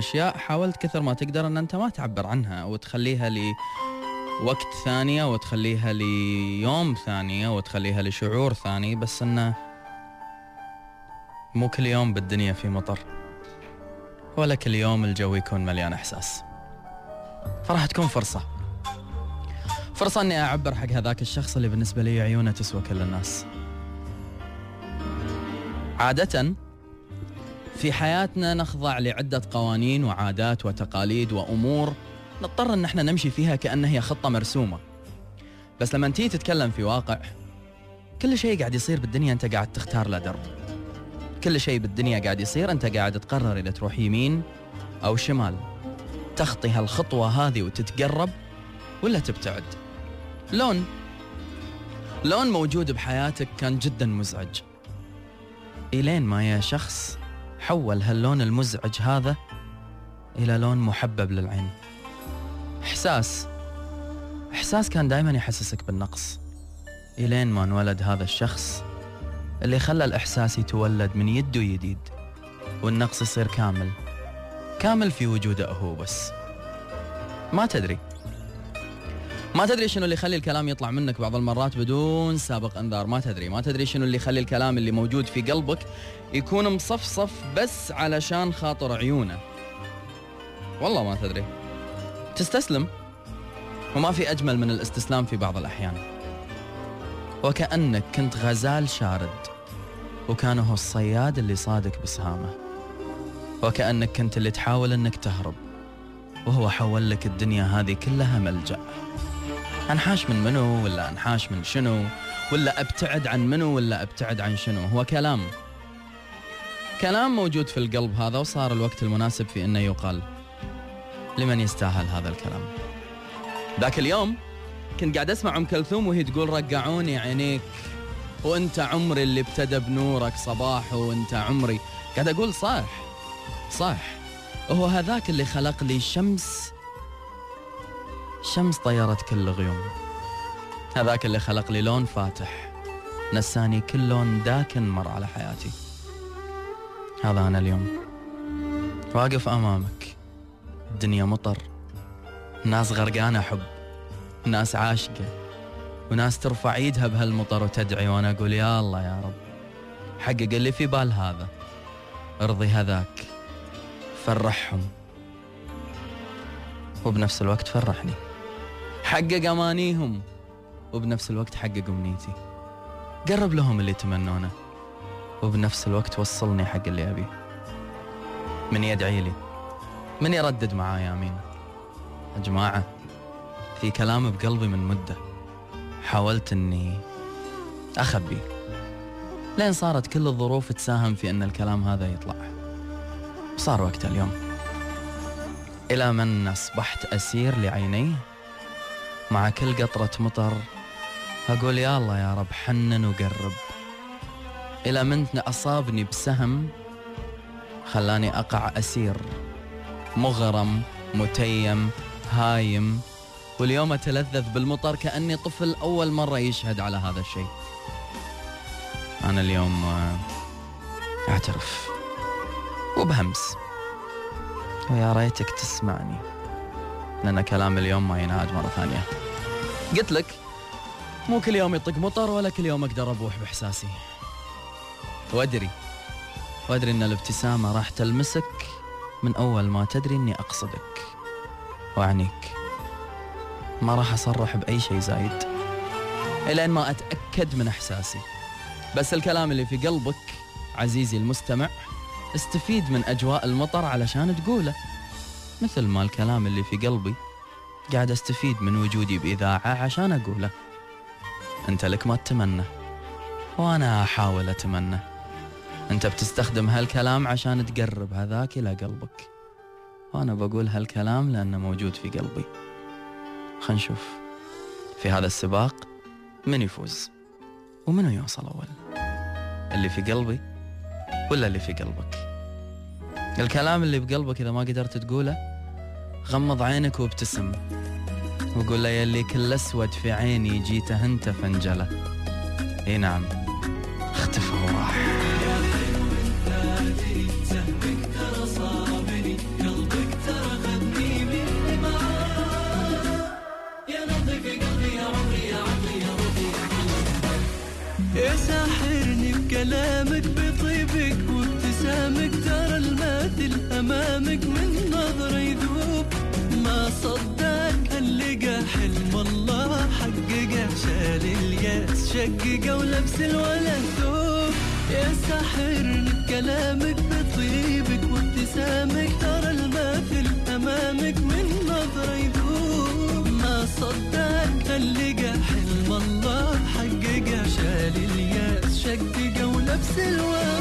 أشياء حاولت كثر ما تقدر إن أنت ما تعبر عنها وتخليها لي وقت ثانية وتخليها ليوم ثانية وتخليها لشعور ثاني بس انه مو كل يوم بالدنيا في مطر ولا كل يوم الجو يكون مليان إحساس. فراح تكون فرصة. فرصة إني أعبر حق هذاك الشخص اللي بالنسبة لي عيونه تسوى كل الناس. عادة في حياتنا نخضع لعدة قوانين وعادات وتقاليد وأمور نضطر إن إحنا نمشي فيها كأنها هي خطة مرسومة. بس لما تيجي تتكلم في واقع كل شيء قاعد يصير بالدنيا أنت قاعد تختار له درب. كل شيء بالدنيا قاعد يصير أنت قاعد تقرر إذا تروح يمين أو شمال. تخطي هالخطوة هذه وتتقرب ولا تبتعد؟ لون. لون موجود بحياتك كان جدا مزعج. إلين ما يا شخص حول هاللون المزعج هذا إلى لون محبب للعين. إحساس. إحساس كان دائما يحسسك بالنقص. إلين ما انولد هذا الشخص اللي خلى الإحساس يتولد من يده يديد والنقص يصير كامل. كامل في وجوده هو بس. ما تدري. ما تدري شنو اللي يخلي الكلام يطلع منك بعض المرات بدون سابق أنذار. ما تدري ما تدري شنو اللي يخلي الكلام اللي موجود في قلبك يكون مصفصف بس علشان خاطر عيونه. والله ما تدري. تستسلم. وما في أجمل من الاستسلام في بعض الأحيان. وكأنك كنت غزال شارد وكان هو الصياد اللي صادك بسهامه. وكأنك كنت اللي تحاول إنك تهرب. وهو حول لك الدنيا هذه كلها ملجأ. أنحاش من منو ولا أنحاش من شنو؟ ولا أبتعد عن منو ولا أبتعد عن شنو؟ هو كلام. كلام موجود في القلب هذا وصار الوقت المناسب في إنه يقال. لمن يستاهل هذا الكلام؟ ذاك اليوم كنت قاعد أسمع أم كلثوم وهي تقول رقعوني عينيك وأنت عمري اللي ابتدى بنورك صباح وأنت عمري. قاعد أقول صح صح. هو هذاك اللي خلق لي شمس. شمس طيرت كل الغيوم هذاك اللي خلق لي لون فاتح. نساني كل لون داكن مر على حياتي. هذا أنا اليوم. واقف أمامك. الدنيا مطر. ناس غرقانة حب. ناس عاشقة. وناس ترفع إيدها بهالمطر وتدعي وأنا أقول يا الله يا رب. حقق اللي في بال هذا. ارضي هذاك. فرحهم. وبنفس الوقت فرحني. حقق أمانيهم. وبنفس الوقت حقق أمنيتي. قرب لهم اللي يتمنونه. وبنفس الوقت وصلني حق اللي أبيه. من يدعي لي. من يردد معاي آمين. يا جماعة في كلام بقلبي من مدة. حاولت إني أخبي. لين صارت كل الظروف تساهم في إن الكلام هذا يطلع. صار وقت اليوم. إلى من أصبحت أسير لعينيه مع كل قطرة مطر أقول يا الله يا رب حنن وقرب. إلى من أصابني بسهم خلاني أقع أسير مغرم متيم هايم واليوم أتلذذ بالمطر كأني طفل أول مرة يشهد على هذا الشيء. أنا اليوم آه، أعترف. وبهمس ويا ريتك تسمعني. لأن كلام اليوم ما ينعاد مرة ثانية. قلت لك مو كل يوم يطق مطر ولا كل يوم أقدر أبوح بإحساسي. وأدري وأدري أن الابتسامة راح تلمسك من أول ما تدري أني أقصدك وأعنيك. ما راح أصرح بأي شيء زايد. إلين ما أتأكد من إحساسي. بس الكلام اللي في قلبك عزيزي المستمع استفيد من أجواء المطر علشان تقوله. مثل ما الكلام اللي في قلبي. قاعد أستفيد من وجودي بإذاعة عشان أقوله. أنت لك ما تتمنى وأنا أحاول أتمنى. أنت بتستخدم هالكلام عشان تقرب هذاك إلى قلبك. وأنا بقول هالكلام لأنه موجود في قلبي. خلينا نشوف. في هذا السباق من يفوز؟ ومنو يوصل أول؟ اللي في قلبي؟ ولا اللي في قلبك. الكلام اللي بقلبك إذا ما قدرت تقوله غمض عينك وابتسم. وقول له اللي كل أسود في عيني جيته أنت فنجله إي نعم. اختفى وراح. يا ساحرني بكلامك بطيب. كلامك من نظرة يذوب. ما صدق هاللقى حلم الله. حققه شال الياس شققه ولبس الولا ثوب يا ساحرني بكلامك بطيبك وابتسامك. ترى الماثل أمامك من نظرة يذوب. ما صدق هاللقى حلم الله. حققه شال الياس شققه ولبس الولا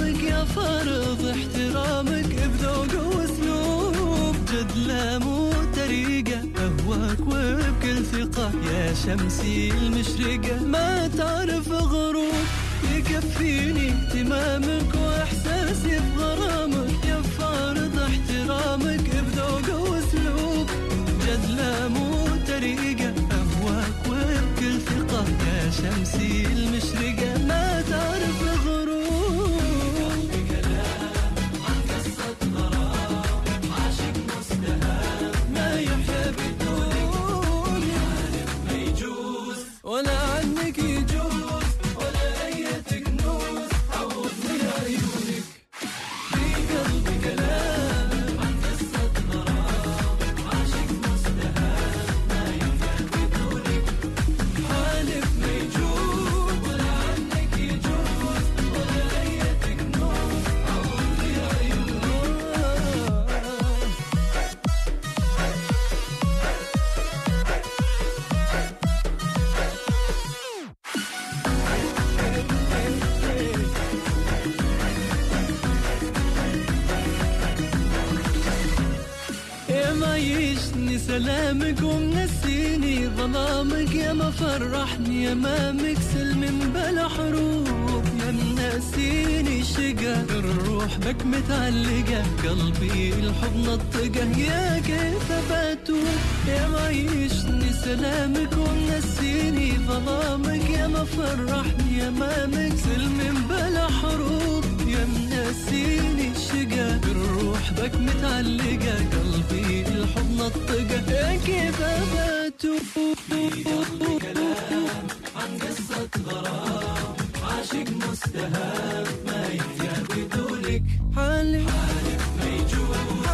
غرامك يا فرض احترامك بذوق واسلوب. جد لا مو طريقة أهواك وبكل ثقة. يا شمسي المشرقة ما تعرف غروب. يكفيني اهتمامك وإحساسي في غرامك يا فرض سلامك ومنسيني ظلامك يا ما فرحني امامك سلم بلا حروب. يا منسيني شقا الروح بك متعلقة. قلبي الحب نطقه يا كيف بتوب يا ما يشني سلامك ومنسيني ظلامك. يا ما فرحني امامك سلم بلا حروب. يا منسيني شقا الروح بك متعلقة. قلبي الحب نطقه كيف عن قصة غرام عاشق مستهان ما يحيا بدونك. حالف حالف ما يجوز